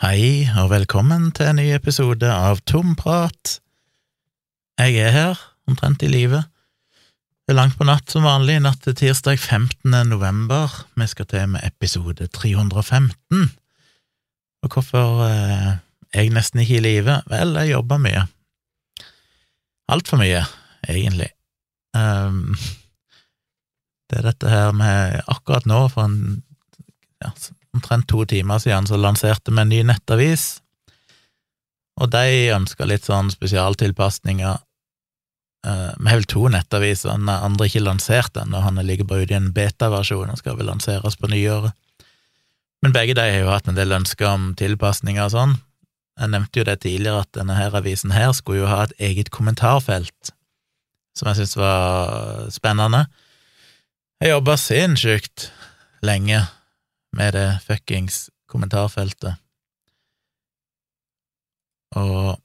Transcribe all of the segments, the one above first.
Hei, og velkommen til en ny episode av Tomprat. Jeg er her, omtrent i live. Det er langt på natt som vanlig, natt til tirsdag 15. november. Vi skal til med episode 315. Og hvorfor eh, er jeg nesten ikke i live? Vel, jeg jobber mye. Altfor mye, egentlig. Um, det er dette her med akkurat nå, for en ja, omtrent to timer siden så lanserte vi en ny nettavis, og de ønska litt sånn spesialtilpasninger. Uh, vi har vel to nettaviser, den andre ikke lansert ennå, han ligger bare ute i en beta-versjon og skal vel lanseres på nyåret. Men begge de har jo hatt en del ønsker om tilpasninger og sånn. Jeg nevnte jo det tidligere, at denne her avisen her skulle jo ha et eget kommentarfelt, som jeg syntes var spennende. Jeg jobba sinnssykt lenge med det fuckings kommentarfeltet. Og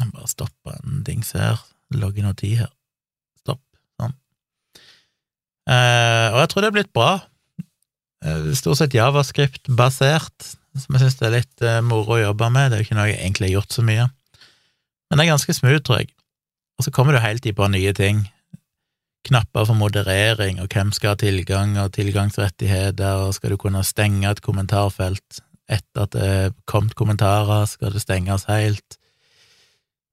jeg må bare stoppe en dings her, Logge noe tid her. Stopp. Sånn. Eh, og jeg tror det er blitt bra. Eh, stort sett javascript-basert, som jeg syns er litt eh, moro å jobbe med. Det er jo ikke noe jeg egentlig har gjort så mye. Men det er ganske smooth, tror jeg. Og så kommer du hele tiden på nye ting knapper for moderering, og hvem skal ha tilgang og tilgangsrettigheter, og skal du kunne stenge et kommentarfelt etter at det er kommet kommentarer, skal det stenges helt?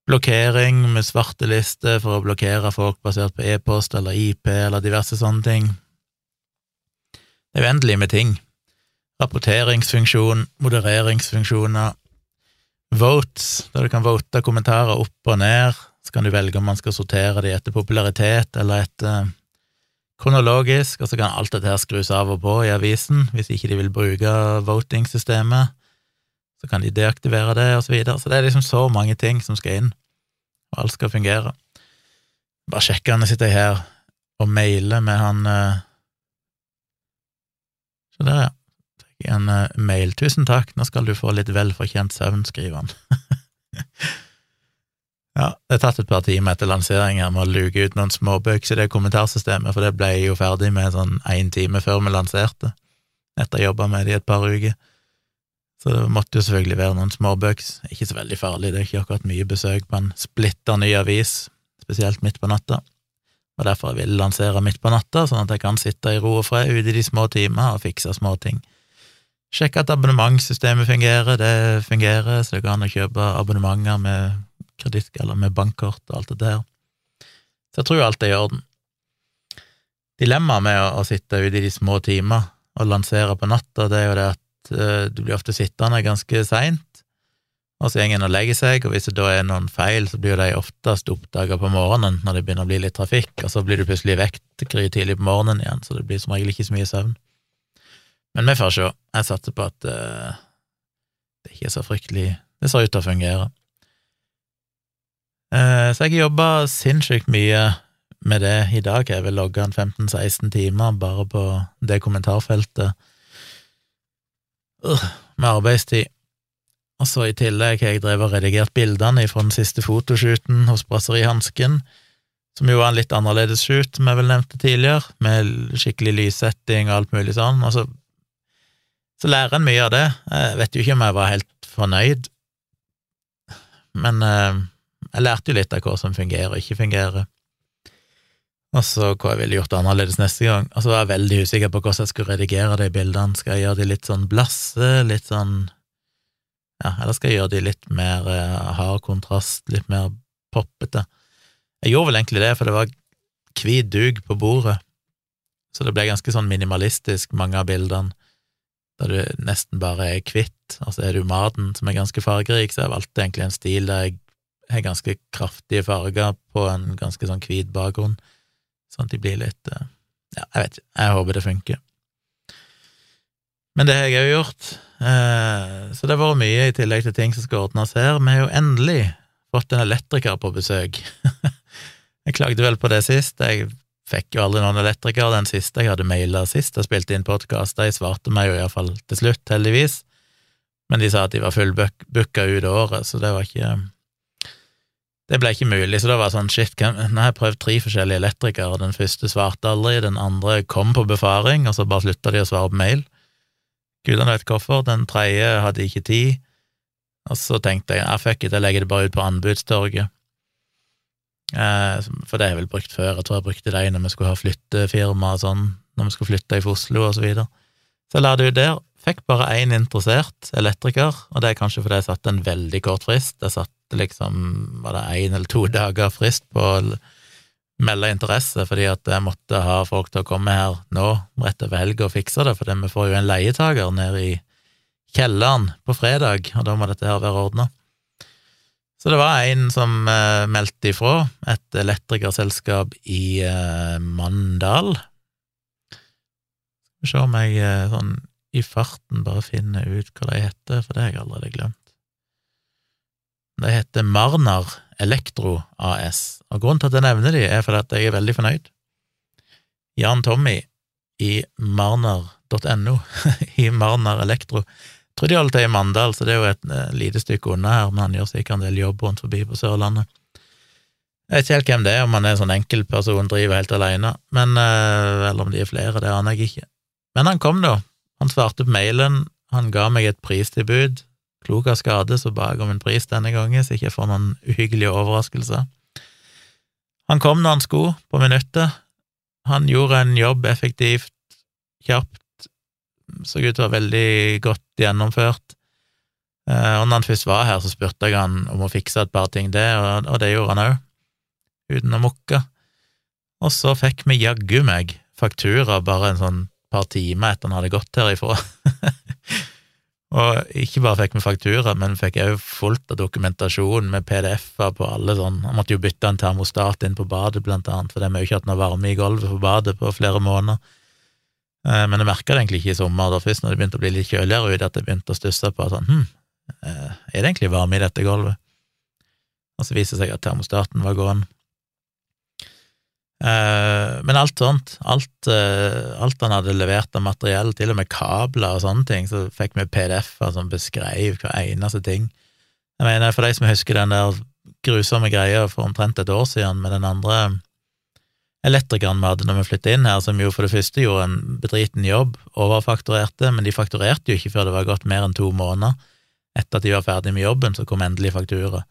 Blokkering med svarteliste for å blokkere folk basert på e-post eller IP eller diverse sånne ting. Det er uendelig med ting. Rapporteringsfunksjon, modereringsfunksjoner, votes, der du kan vote kommentarer opp og ned, så kan du velge om man skal sortere de etter popularitet eller etter kronologisk, og så kan alt dette her skrus av og på i avisen hvis ikke de vil bruke voting-systemet. Så kan de deaktivere det, og så videre. Så det er liksom så mange ting som skal inn, og alt skal fungere. Bare sjekke han sitter her og mailer med han uh... Så der, ja. Fikk en uh, mail. Tusen takk, nå skal du få litt velfortjent søvn, skriver han. Ja, det har tatt et par timer etter lansering her med å luke ut noen småbøks i det kommentarsystemet, for det ble jeg jo ferdig med sånn én time før vi lanserte, etter å ha jobba med det i et par uker. Så det måtte jo selvfølgelig være noen småbøks. Ikke så veldig farlig, det er ikke akkurat mye besøk på en splitter ny avis, spesielt midt på natta. Og derfor jeg vil lansere midt på natta, sånn at jeg kan sitte i ro og fred ute i de små timer og fikse småting. Sjekke at abonnementssystemet fungerer, det fungerer, så det går an å kjøpe abonnementer med kreditt eller med bankkort og alt det der. Så jeg tror alt er i orden. Dilemmaet med å, å, sitte ute i de små timer og lansere på natta, det er jo det at uh, du blir ofte sittende ganske seint, og så går en og legger seg, og hvis det da er noen feil, så blir de oftest oppdaga på morgenen når det begynner å bli litt trafikk, og så blir du plutselig vekt tidlig på morgenen igjen, så det blir som regel ikke så mye søvn. Men vi får se. Jeg satser på at uh, det ikke er så fryktelig Det ser ut til å fungere. Eh, så jeg har jobba sinnssykt mye med det i dag. Jeg vil logge en 15-16 timer bare på det kommentarfeltet med arbeidstid. Og så i tillegg har jeg drevet og redigert bildene fra den siste fotoshooten hos Brasserihansken, som jo var en litt annerledes shoot, som jeg vel nevnte tidligere, med skikkelig lyssetting og alt mulig sånn. Og så, lærer en mye av det. Jeg vet jo ikke om jeg var helt fornøyd, men uh, jeg lærte jo litt av hva som fungerer og ikke fungerer, og så hva jeg ville gjort annerledes neste gang. Og så var jeg veldig usikker på hvordan jeg skulle redigere de bildene. Skal jeg gjøre de litt sånn blasse, litt sånn ja, eller skal jeg gjøre de litt mer uh, hard kontrast, litt mer poppete? Jeg gjorde vel egentlig det, for det var hvit duk på bordet, så det ble ganske sånn minimalistisk, mange av bildene, der du nesten bare er kvitt, og så er du maten, som er ganske fargerik, så jeg valgte egentlig en stil der jeg har ganske kraftige farger på en ganske sånn hvit bakgrunn, sånn at de blir litt eh, Ja, jeg vet ikke, jeg håper det funker. Men det har jeg òg gjort, eh, så det har vært mye i tillegg til ting som skal ordnes her. Vi har jo endelig fått en elektriker på besøk. jeg klagde vel på det sist, jeg fikk jo aldri noen elektriker. Den siste jeg hadde maila sist jeg spilte inn podkast, de svarte meg jo iallfall til slutt, heldigvis, men de sa at de var fullbooka ut året, så det var ikke det ble ikke mulig, så da var det sånn shit, nå har jeg prøvd tre forskjellige elektrikere, den første svarte aldri, den andre kom på befaring, og så bare slutta de å svare på mail. Gudene vet hvorfor, den tredje hadde ikke tid, Og så tenkte jeg ah, fuck it, jeg legger det bare ut på anbudstorget. Eh, for det har jeg vel brukt før, jeg tror jeg brukte det når vi skulle ha flyttefirma og sånn, når vi skulle flytte i Oslo og så videre. Så la det ut der, fikk bare én interessert elektriker, og det er kanskje fordi jeg satte en veldig kort frist. Jeg satte liksom, var det én eller to dager frist på å melde interesse, fordi at jeg måtte ha folk til å komme her nå rett over helga og fikse det, for vi får jo en leietager nede i kjelleren på fredag, og da må dette her være ordna. Så det var en som uh, meldte ifra, et elektrikerselskap i uh, Mandal. Skal vi se om jeg uh, sånn i farten bare finner ut hva de heter, for det har jeg allerede glemt. De heter Marnar Elektro AS, og grunnen til at jeg nevner de, er fordi at jeg er veldig fornøyd. Jan Tommy i marnar.no, i Marnar Elektro. Jeg tror de holder til i Mandal, så det er jo et uh, lite stykke unna her, men han gjør sikkert en del jobb rundt forbi på Sørlandet. Jeg vet ikke helt hvem det er, om han er en sånn enkeltperson, driver helt alene, men, uh, eller om de er flere, det aner jeg ikke. Men han kom, da. Han svarte på mailen, han ga meg et pristilbud, klok av skade, så ba jeg om en pris denne gangen, så ikke jeg får noen uhyggelige overraskelser. Han kom når han skulle, på minuttet. Han gjorde en jobb effektivt, kjapt, så ut til å være veldig godt gjennomført. Eh, og når han først var her, så spurte jeg han om å fikse et par ting, det, og, det gjorde han òg, uten å mukke. Og så fikk vi jaggu meg faktura bare en sånn par timer etter han hadde gått herifra. og ikke bare fikk vi faktura, men fikk òg fullt av dokumentasjon med PDF-er på alle sånn Han måtte jo bytte en termostat inn på badet, blant annet, for det har jo ikke hatt noe varme i gulvet på badet på flere måneder. Eh, men jeg merka det egentlig ikke i sommer, da først når det begynte å bli litt kjøligere ute, at jeg begynte å stusse på sånn hm, eh, er det egentlig varme i dette gulvet? Og så viser det seg at termostaten var gående. Eh, men alt sånt, alt, alt, han hadde levert av materiell, til og med kabler og sånne ting, så fikk vi PDF-er som beskrev hver eneste ting. Jeg mener, for de som husker den der grusomme greia for omtrent et år siden med den andre elektrikeren vi hadde når vi flyttet inn her, som jo for det første gjorde en bedriten jobb, overfakturerte, men de fakturerte jo ikke før det var gått mer enn to måneder. Etter at de var ferdig med jobben, så kom endelig faktura.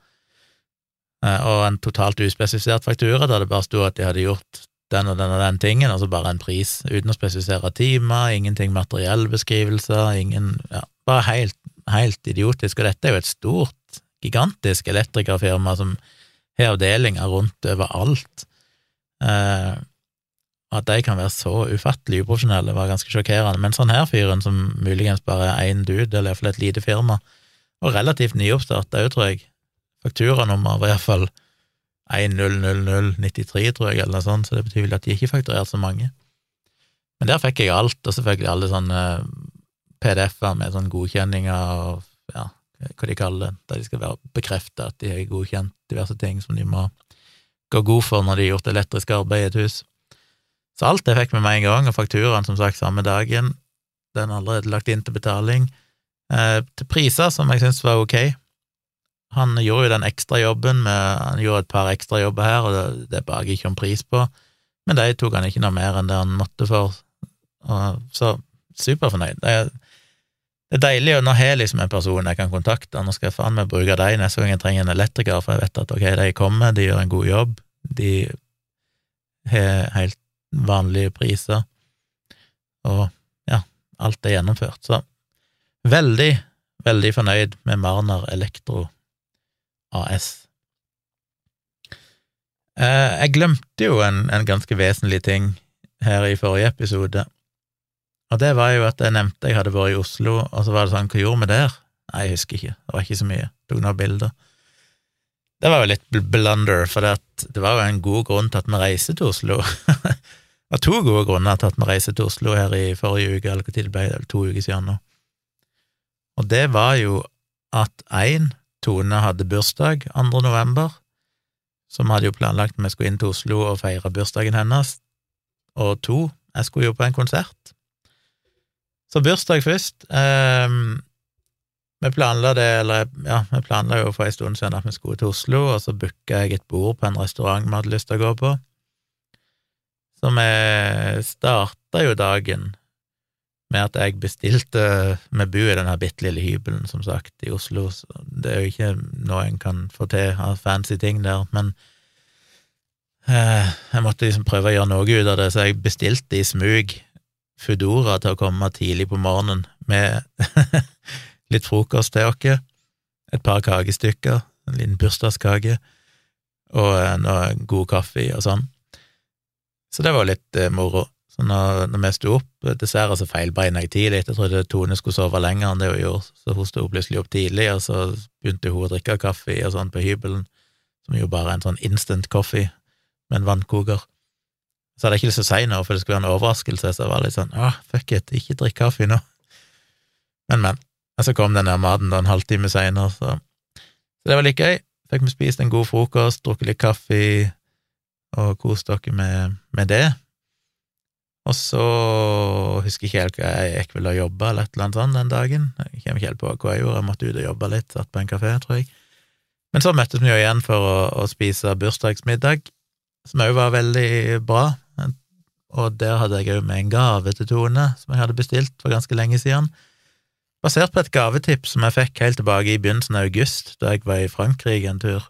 Eh, og en totalt uspesifisert faktura, der det bare sto at de hadde gjort den og den og den tingen, altså bare en pris, uten å spesifisere timer, ingenting materiellbeskrivelser, ingen Ja, bare helt, helt idiotisk. Og dette er jo et stort, gigantisk elektrikerfirma som har avdelinger rundt overalt. Eh, at de kan være så ufattelig uprofesjonelle, var ganske sjokkerende. Men sånn her fyren, som muligens bare er én dude, eller iallfall et lite firma, og relativt nyoppstarta òg, tror jeg. Fakturanummer var iallfall 100093, tror jeg, eller noe sånt, så det betyr vel at de ikke fakturerte så mange. Men der fikk jeg alt, og selvfølgelig alle sånne PDF-er med sånne godkjenninger og ja, hva de kaller det, der de skal være bekrefte at de har godkjent diverse ting som de må gå god for når de har gjort elektrisk arbeid i et hus. Så alt det fikk vi med en gang, og fakturaen som sagt samme dagen. Den er allerede lagt inn til betaling. Eh, til priser som jeg syntes var ok. Han gjorde jo den ekstrajobben Han gjorde et par ekstrajobber her, og det, det jeg ikke om pris på, men de tok han ikke noe mer enn det han måtte for, og, så superfornøyd. Det er, det er deilig, og nå har jeg liksom en person jeg kan kontakte, nå skal jeg faen meg bruke dem neste gang jeg trenger en elektriker, for jeg vet at ok, de kommer, de gjør en god jobb, de har helt vanlige priser, og ja, alt er gjennomført. Så veldig, veldig fornøyd med Marner Elektro AS. Eh, jeg glemte jo en, en ganske vesentlig ting her i forrige episode, og det var jo at jeg nevnte jeg hadde vært i Oslo, og så var det sånn, hva gjorde vi der? Nei, jeg husker ikke, det var ikke så mye, tok noen bilder. Det var jo litt blunder, for det var jo en god grunn til at vi reiser til Oslo. det var to gode grunner til at vi reiser til Oslo her i forrige uke, eller hva tid det ble, to uker siden nå. Og det var jo at én, Tone hadde bursdag 2. november, så vi hadde jo planlagt at vi skulle inn til Oslo og feire bursdagen hennes, og to, jeg skulle jo på en konsert så bursdag først. Um, vi planla det, eller ja, vi planla jo for en stund siden at vi skulle til Oslo, og så booka jeg et bord på en restaurant vi hadde lyst til å gå på. Så vi starta jo dagen med at jeg bestilte Vi bor i denne bitte lille hybelen, som sagt, i Oslo, det er jo ikke noe en kan få til av fancy ting der, men eh, jeg måtte liksom prøve å gjøre noe ut av det, så jeg bestilte i smug Foodora til å komme tidlig på morgenen med litt frokost til oss, et par kakestykker, en liten bursdagskake og noe god kaffe og sånn. Så det var litt eh, moro. Så når, når vi sto opp, dessverre så feilbeina jeg tidlig, jeg trodde Tone skulle sove lenger enn det hun gjorde, så hun sto plutselig opp tidlig, og så begynte hun å drikke kaffe og sånn på hybelen, som jo bare er en sånn instant coffee med en vannkoker. Så hadde jeg ikke lyst til å si noe, for det skulle være en overraskelse, så jeg var litt sånn ah, fuck it, ikke drikk kaffe nå. Men, men. Og så kom den der maten da en halvtime seinere, så. så det var litt gøy. Fikk vi spist en god frokost, drukket litt kaffe og kost dere med, med det. Og så husker jeg ikke helt hva jeg gikk vel og eller et eller annet sånt den dagen. Jeg kommer ikke helt på hva jeg gjorde, jeg måtte ut og jobbe litt, satt på en kafé, tror jeg. Men så møttes vi jo igjen for å, å spise bursdagsmiddag, som òg var veldig bra, og der hadde jeg òg med en gave til Tone som jeg hadde bestilt for ganske lenge siden. Basert på et gavetips som jeg fikk helt tilbake i begynnelsen av august, da jeg var i Frankrike en tur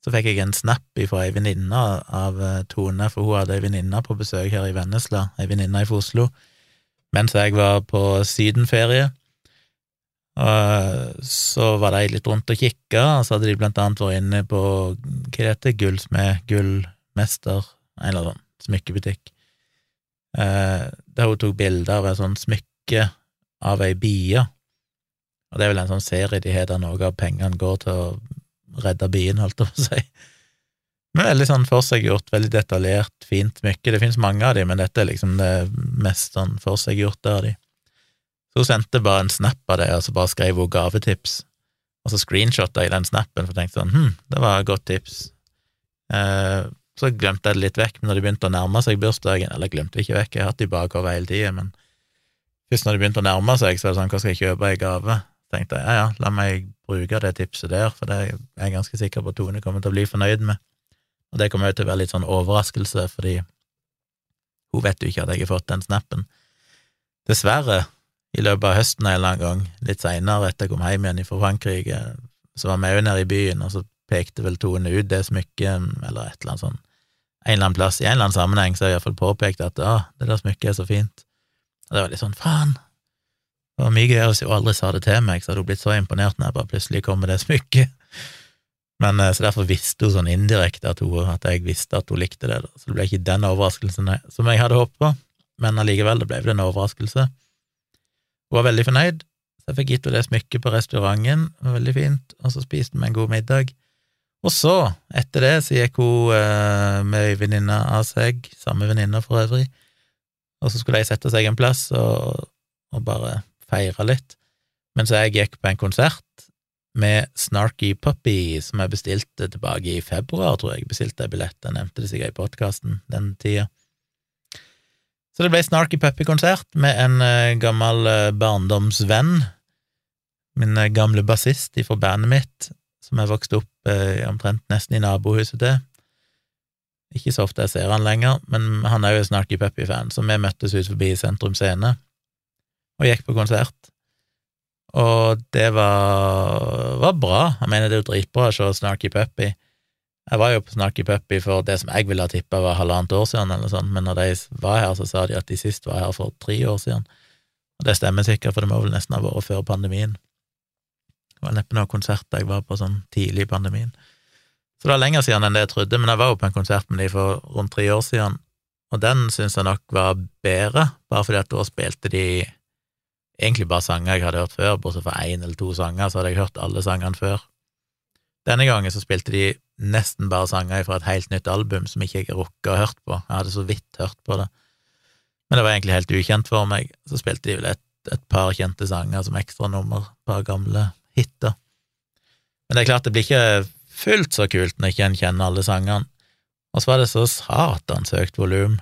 så fikk jeg en snap fra ei venninne av eh, Tone, for hun hadde ei venninne på besøk her i Vennesla, ei venninne fra Oslo, mens jeg var på sydenferie. Og så var de litt rundt og kikka, og så hadde de blant annet vært inne på hva det heter, Gullsmed, Gullmester, en eller annen smykkebutikk, eh, der hun tok bilder av et sånt smykke av ei bie. Og det er vel en sånn serie de har der noe av pengene går til å redda bien, holdt jeg på å si. Men veldig sånn forseggjort, veldig detaljert, fint smykke. Det finnes mange av de, men dette er liksom det mest sånn forseggjorte av de. Så hun sendte bare en snap av det, og så bare skrev hun gavetips. Og så screenshotta jeg den snappen, for jeg tenkte sånn hm, det var et godt tips. Eh, så glemte jeg det litt vekk, men når de begynte å nærme seg bursdagen Eller glemte det ikke vekk, jeg har hatt de bakover hele tida, men først når de begynte å nærme seg, så var det sånn, hva skal jeg kjøpe i gave? Tenkte jeg ja, ja, la meg bruke det tipset der, for det er jeg ganske sikker på at Tone kommer til å bli fornøyd med. Og det kommer jo til å være litt sånn overraskelse, fordi hun vet jo ikke at jeg har fått den snappen. Dessverre, i løpet av høsten en eller annen gang, litt seinere etter jeg kom hjem igjen fra Frankrike, så var vi jo nede i byen, og så pekte vel Tone ut det smykket, eller et eller annet sånn, en eller annen plass, i en eller annen sammenheng, så har jeg iallfall påpekt at ah, det der smykket er så fint. Og det var litt sånn faen, det Miguel Eros jo aldri sa det til meg, så hadde hun blitt så imponert når jeg bare plutselig kom med det smykket. Men eh, Så derfor visste hun sånn indirekte at, hun, at jeg visste at hun likte det, så det ble ikke den overraskelsen som jeg hadde håpet på, men allikevel, det ble vel en overraskelse. Hun var veldig fornøyd, så jeg fikk gitt henne det smykket på restauranten, det var veldig fint, og så spiste vi en god middag. Og så, etter det, så gikk hun eh, med ei venninne av seg, samme venninne for øvrig, og så skulle de sette seg en plass og, og bare feire litt, mens jeg gikk på en konsert med Snarky Puppy, som jeg bestilte tilbake i februar, tror jeg. Bestilte jeg billett, jeg nevnte det sikkert i podkasten den tida. Så det ble Snarky Puppy-konsert med en uh, gammel uh, barndomsvenn, min uh, gamle bassist fra bandet mitt, som jeg vokste opp omtrent nesten i nabohuset til. Ikke så ofte jeg ser han lenger, men han er jo Snarky Puppy-fan, så vi møttes ut forbi Sentrum Scene og gikk på konsert. Og det var, var bra. Jeg mener, det er jo dritbra å se Snarky Puppy. Jeg var jo på Snarky Puppy for det som jeg ville ha tippa var halvannet år siden, eller sånn, men når de var her, så sa de at de sist var her for tre år siden. Og det stemmer sikkert, for det må vel nesten ha vært før pandemien. Det var neppe noen konserter jeg var på sånn tidlig i pandemien. Så det var lenger siden enn det jeg trodde, men jeg var jo på en konsert med de for rundt tre år siden, og den syns jeg nok var bedre, bare fordi at da spilte de egentlig bare sanger jeg hadde hørt før, bortsett fra én eller to sanger, så hadde jeg hørt alle sangene før. Denne gangen så spilte de nesten bare sanger fra et helt nytt album som ikke jeg rukka å hørt på, jeg hadde så vidt hørt på det, men det var egentlig helt ukjent for meg. Så spilte de vel et, et par kjente sanger som ekstranummer, et par gamle hiter. Men det er klart, det blir ikke fullt så kult når ikke en kjenner alle sangene. Og så var det så satans høyt volum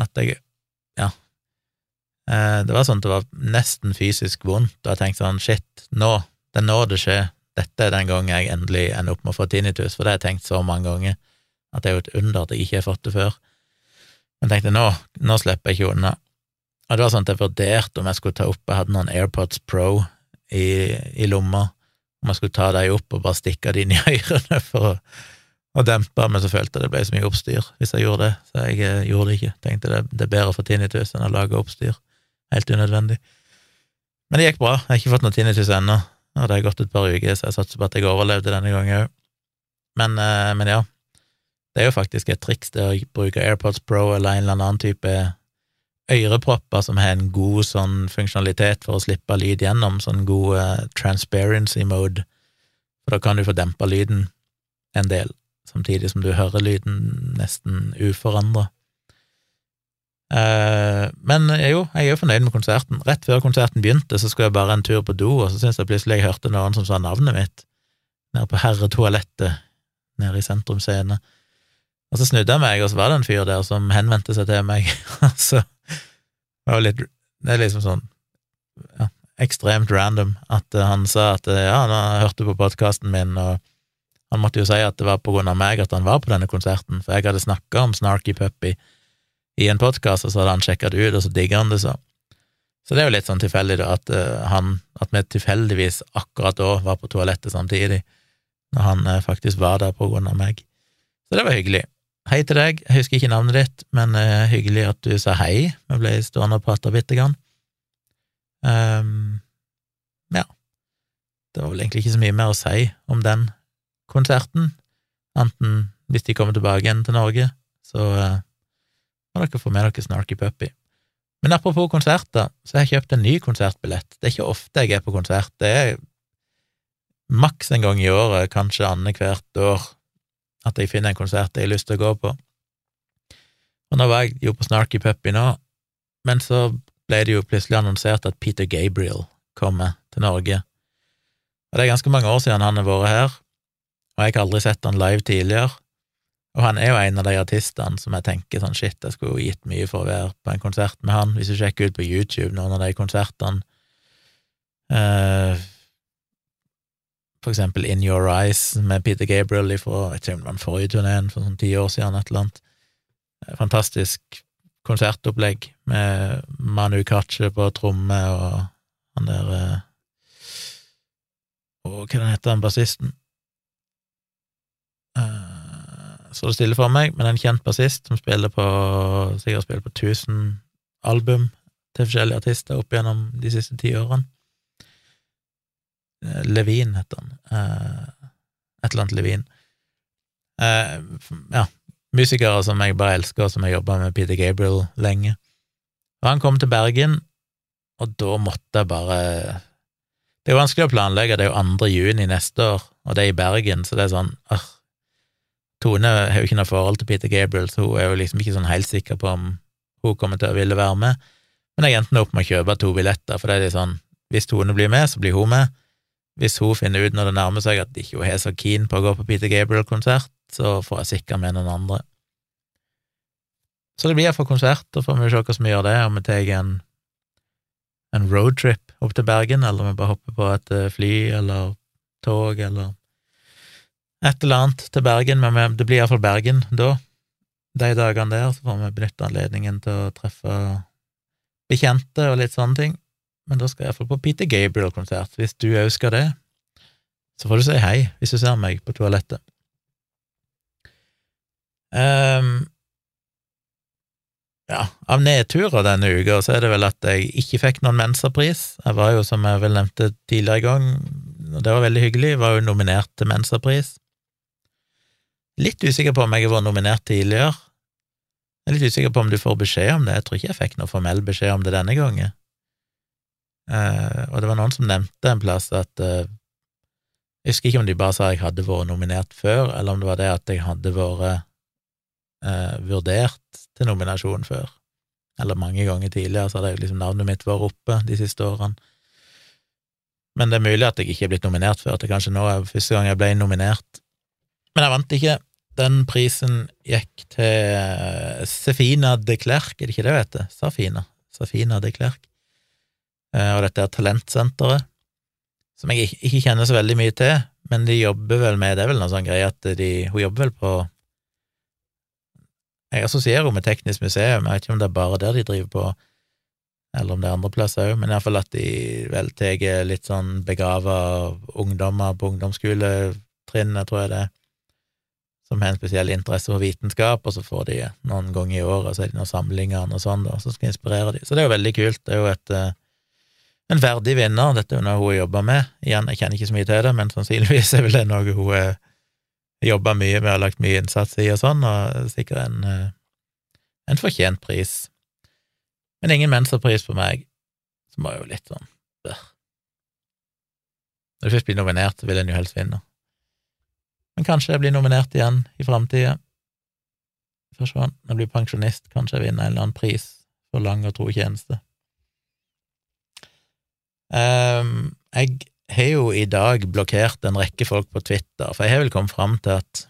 at jeg det var sånn at det var nesten fysisk vondt, og jeg tenkte sånn shit, nå, det er nå det skjer, dette er den gangen jeg endelig ender opp med å få tinnitus, for det har jeg tenkt så mange ganger, at det er jo et under at jeg ikke har fått det før. Men jeg tenkte nå, nå slipper jeg ikke unna. Og det var sånn at jeg vurderte om jeg skulle ta opp Jeg hadde noen AirPods Pro i, i lomma, om jeg skulle ta dem opp og bare stikke dem inn i ørene for å, å dempe, men så følte jeg det ble så mye oppstyr hvis jeg gjorde det, så jeg eh, gjorde det ikke. Tenkte det, det er bedre for tinnitus enn å lage oppstyr. Helt unødvendig. Men det gikk bra. Jeg har ikke fått noe tinnitus ennå, og det har gått et par uker, så jeg satser på at jeg overlevde denne gangen òg. Men, eh, men, ja, det er jo faktisk et triks det å bruke AirPods Pro eller en eller annen type ørepropper som har en god sånn funksjonalitet for å slippe lyd gjennom, sånn god uh, transparency mode, for da kan du få dempa lyden en del, samtidig som du hører lyden nesten uforandra. Uh, men jo, jeg er jo fornøyd med konserten. Rett før konserten begynte, så skulle jeg bare en tur på do, og så syntes jeg plutselig jeg hørte noen som sa navnet mitt, nede på herretoalettet nede i Sentrum Scene. Og så snudde jeg meg, og så var det en fyr der som henvendte seg til meg. så var litt Det er liksom sånn ja, ekstremt random at uh, han sa at ja, han hørte på podkasten min, og han måtte jo si at det var på grunn av meg at han var på denne konserten, for jeg hadde snakka om Snarky Puppy i en podkast, og så hadde han sjekka det ut, og så digger han det så. Så det er jo litt sånn tilfeldig, da, at uh, han At vi tilfeldigvis akkurat da var på toalettet samtidig, når han faktisk var der på grunn av meg. Så det var hyggelig. Hei til deg, jeg husker ikke navnet ditt, men uh, hyggelig at du sa hei. Vi ble stående og prate bitte grann. Um, ja, det var vel egentlig ikke så mye mer å si om den konserten, anten hvis de kommer tilbake igjen til Norge, så uh, må dere får med dere Snarky Puppy. Men apropos konserter, så har jeg kjøpt en ny konsertbillett. Det er ikke ofte jeg er på konsert, det er maks en gang i året, kanskje annethvert år, at jeg finner en konsert jeg har lyst til å gå på. Og nå var jeg jo på Snarky Puppy nå, men så ble det jo plutselig annonsert at Peter Gabriel kommer til Norge. Og det er ganske mange år siden han har vært her, og jeg har aldri sett han live tidligere. Og han er jo en av de artistene som jeg tenker sånn shit, jeg skulle jo gitt mye for å være på en konsert med han. Hvis du sjekker ut på YouTube noen av de konsertene eh, for eksempel In Your Eyes med Peter Gabriel fra jeg tror det var forrige turneen for sånn ti år siden, et eller annet. Eh, fantastisk konsertopplegg med Manu Katche på tromme og han der eh, Og hva heter han bassisten? Eh, så det stille for meg, men en kjent bassist som spiller på sikkert spiller på 1000 album til forskjellige artister opp gjennom de siste ti årene. Eh, Levin heter han. Eh, et eller annet Levin. Eh, ja, musikere som jeg bare elsker, og som jeg jobba med Peter Gabriel lenge. Og han kom til Bergen, og da måtte jeg bare Det er vanskelig å planlegge, det er jo 2. juni neste år, og det er i Bergen, så det er sånn øh. Tone har jo ikke noe forhold til Peter Gabriel, så hun er jo liksom ikke sånn helt sikker på om hun kommer til å ville være med, men jeg endte opp med å kjøpe to billetter, for det er litt sånn hvis Tone blir med, så blir hun med, hvis hun finner ut når det nærmer seg at ikke er så keen på å gå på Peter Gabriel-konsert, så får jeg sikre med noen andre. Så det blir iallfall konsert, og får vi se hvordan vi gjør det, om vi tar en, en roadtrip opp til Bergen, eller om vi bare hopper på et eh, fly eller tog eller et eller annet til Bergen, men det blir iallfall Bergen da. De dagene der så får vi benytte anledningen til å treffe bekjente og litt sånne ting men da skal jeg iallfall på Peter Gabriel-konsert. Hvis du òg skal det, så får du si hei hvis du ser meg på toalettet. Um, ja, av nedturer denne uka så er det vel at jeg ikke fikk noen Mensa-pris. Jeg var jo, som jeg vel nevnte tidligere i gang, og det var veldig hyggelig, jeg var jo nominert til Mensa-pris. Litt usikker på om jeg har vært nominert tidligere. Jeg er litt usikker på om du får beskjed om det, jeg tror ikke jeg fikk noe formell beskjed om det denne gangen. Uh, og det var noen som nevnte en plass at uh, Jeg husker ikke om de bare sa jeg hadde vært nominert før, eller om det var det at jeg hadde vært uh, vurdert til nominasjon før. Eller mange ganger tidligere så hadde jeg liksom navnet mitt vært oppe de siste årene. Men det er mulig at jeg ikke er blitt nominert før, at det kanskje nå er første gang jeg ble nominert. Men jeg vant ikke. Den prisen gikk til Sefina de Klerk, er det ikke det hun heter? Safina? Safina de Klerk. Eh, og dette er talentsenteret, som jeg ikke kjenner så veldig mye til, men de jobber vel med Det er vel noe sånn greie at de Hun jobber vel på Jeg assosierer henne med Teknisk museum, jeg vet ikke om det er bare der de driver på eller om det er andre plasser òg, men iallfall at de vel tar litt sånn begava ungdommer på ungdomsskoletrinnet, tror jeg det er, som har en spesiell interesse for vitenskap, og så får de noen ganger i året, så er det noen samlinger og sånn, da, som skal inspirere de. Så det er jo veldig kult. Det er jo et, eh, en verdig vinner. Dette er jo noe hun jobba med. Igjen, jeg kjenner ikke så mye til det, men sannsynligvis er vel det noe hun har jobba mye med og lagt mye innsats i og sånn, og sikkert en, eh, en fortjent pris. Men ingen mentorpris for meg, som var jo litt sånn Når du først blir nominert, så vil en jo helst vinne. Men kanskje jeg blir nominert igjen i framtida. Får se. Når jeg blir pensjonist, kanskje jeg vinner en eller annen pris for lang og tro tjeneste. Um, jeg har jo i dag blokkert en rekke folk på Twitter, for jeg har vel kommet fram til at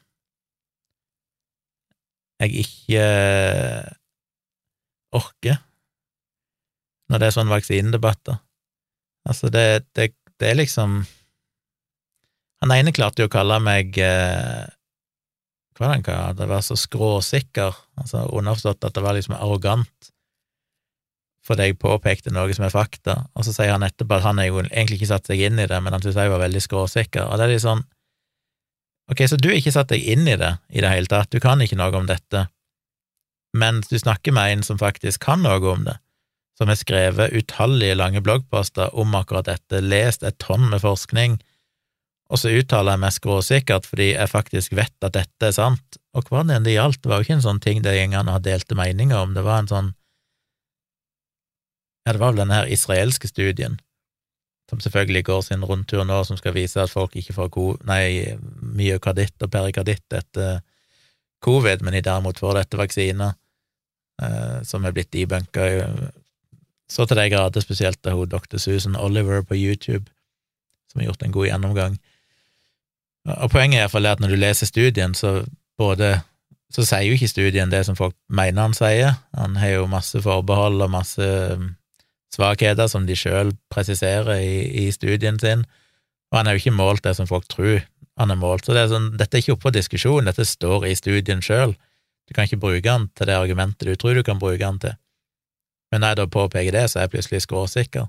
jeg ikke orker når det er sånne vaksinedebatter. Altså, det, det, det er liksom han ene klarte jo å kalle meg eh, Hva var det han kalte? Det? var så skråsikker, altså underforstått at det var liksom arrogant. Fordi jeg påpekte noe som er fakta, og så sier han etterpå at han jo egentlig ikke satt seg inn i det, men han syntes jeg var veldig skråsikker, og det er litt sånn Ok, så du har ikke satt deg inn i det i det hele tatt, du kan ikke noe om dette, men du snakker med en som faktisk kan noe om det, som har skrevet utallige lange bloggposter om akkurat dette, lest et tonn med forskning, og så uttaler jeg meg skråsikkert fordi jeg faktisk vet at dette er sant. Og hva det enn det gjaldt, var jo ikke en sånn ting de gjengene har delte meninger om, det var en sånn Ja, det var vel denne her israelske studien, som selvfølgelig går sin rundtur nå, som skal vise at folk ikke får nei, myokarditt og perikarditt etter covid, men de derimot får dette vaksiner, eh, som er blitt debunka så til de grader, spesielt av hun dr. Susan Oliver på YouTube, som har gjort en god gjennomgang. Og poenget er iallfall at når du leser studien, så både så sier jo ikke studien det som folk mener han sier. Han har jo masse forbehold og masse um, svakheter som de sjøl presiserer i, i, studien sin, og han har jo ikke målt det som folk tror han har målt. Så det er sånn, dette er ikke oppe på diskusjon, dette står i studien sjøl. Du kan ikke bruke den til det argumentet du tror du kan bruke den til. Men når jeg da påpeker det, så er jeg plutselig skråsikker.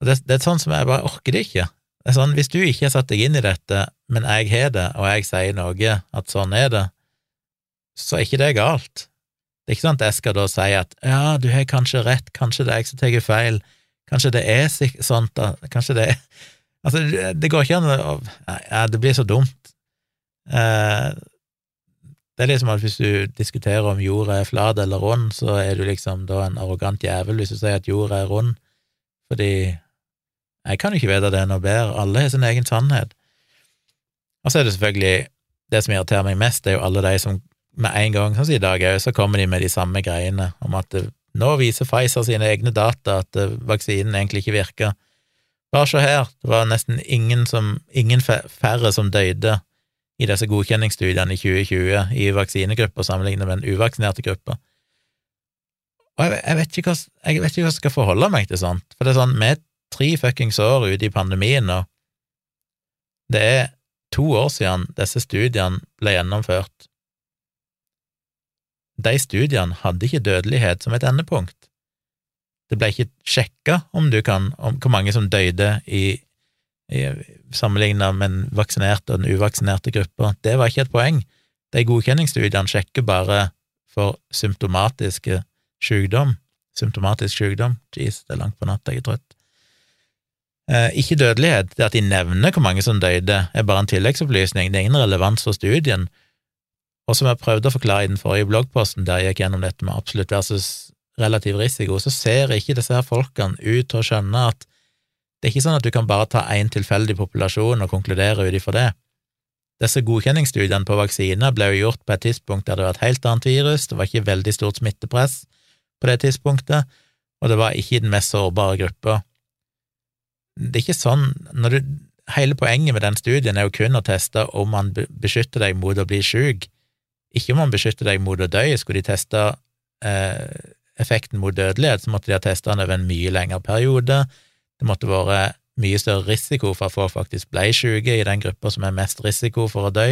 Og det, det er sånn som jeg bare orker det ikke. Det er sånn, Hvis du ikke har satt deg inn i dette, men jeg har det, og jeg sier noe, at sånn er det, så er ikke det galt. Det er ikke sånn at jeg skal da si at ja, du har kanskje rett, kanskje det er jeg som tar feil, kanskje det er sånn da, kanskje det er Altså, det går ikke an å Ja, det blir så dumt. Eh, det er liksom at hvis du diskuterer om jorda er flat eller rund, så er du liksom da en arrogant jævel hvis du sier at jorda er rund, fordi jeg kan jo ikke vite det noe bedre, alle har sin egen sannhet. Og så er det selvfølgelig Det som irriterer meg mest, det er jo alle de som med en gang, sånn som i dag òg, så kommer de med de samme greiene om at det, nå viser Pfizer sine egne data at vaksinen egentlig ikke virker. Bare se her, det var nesten ingen, som, ingen færre som døde i disse godkjenningsstudiene i 2020 i vaksinegrupper sammenlignet med den uvaksinerte gruppa. Og jeg, jeg, vet hva, jeg, vet ikke hva, jeg skal forholde meg til sånt, for det er sånn, vi tre fuckings år ute i pandemien nå. Det er to år siden disse studiene ble gjennomført. De studiene hadde ikke dødelighet som et endepunkt. Det ble ikke sjekka om du kan, om hvor mange som døde i, i sammenligna med den vaksinerte og den uvaksinerte gruppa. Det var ikke et poeng. De godkjenningsstudiene sjekker bare for symptomatiske sykdom. Symptomatisk sykdom. Jeez, det er langt på natt, jeg er trøtt. Eh, ikke dødelighet, det at de nevner hvor mange som døde, er bare en tilleggsopplysning, det er ingen relevans for studien. Og som jeg prøvde å forklare i den forrige bloggposten, der jeg gikk gjennom dette med absolutt versus relativ risiko, så ser ikke disse her folkene ut til å skjønne at det er ikke sånn at du kan bare ta én tilfeldig populasjon og konkludere ut ifra det. Disse godkjenningsstudiene på vaksiner ble jo gjort på et tidspunkt der det var et helt annet virus, det var ikke veldig stort smittepress på det tidspunktet, og det var ikke den mest sårbare gruppa. Det er ikke sånn du, Hele poenget med den studien er jo kun å teste om man beskytter deg mot å bli syk, ikke om man beskytter deg mot å dø. Skulle de teste eh, effekten mot dødelighet, så måtte de ha testa den over en mye lengre periode. Det måtte vært mye større risiko for at folk faktisk ble syke i den gruppa som er mest risiko for å dø,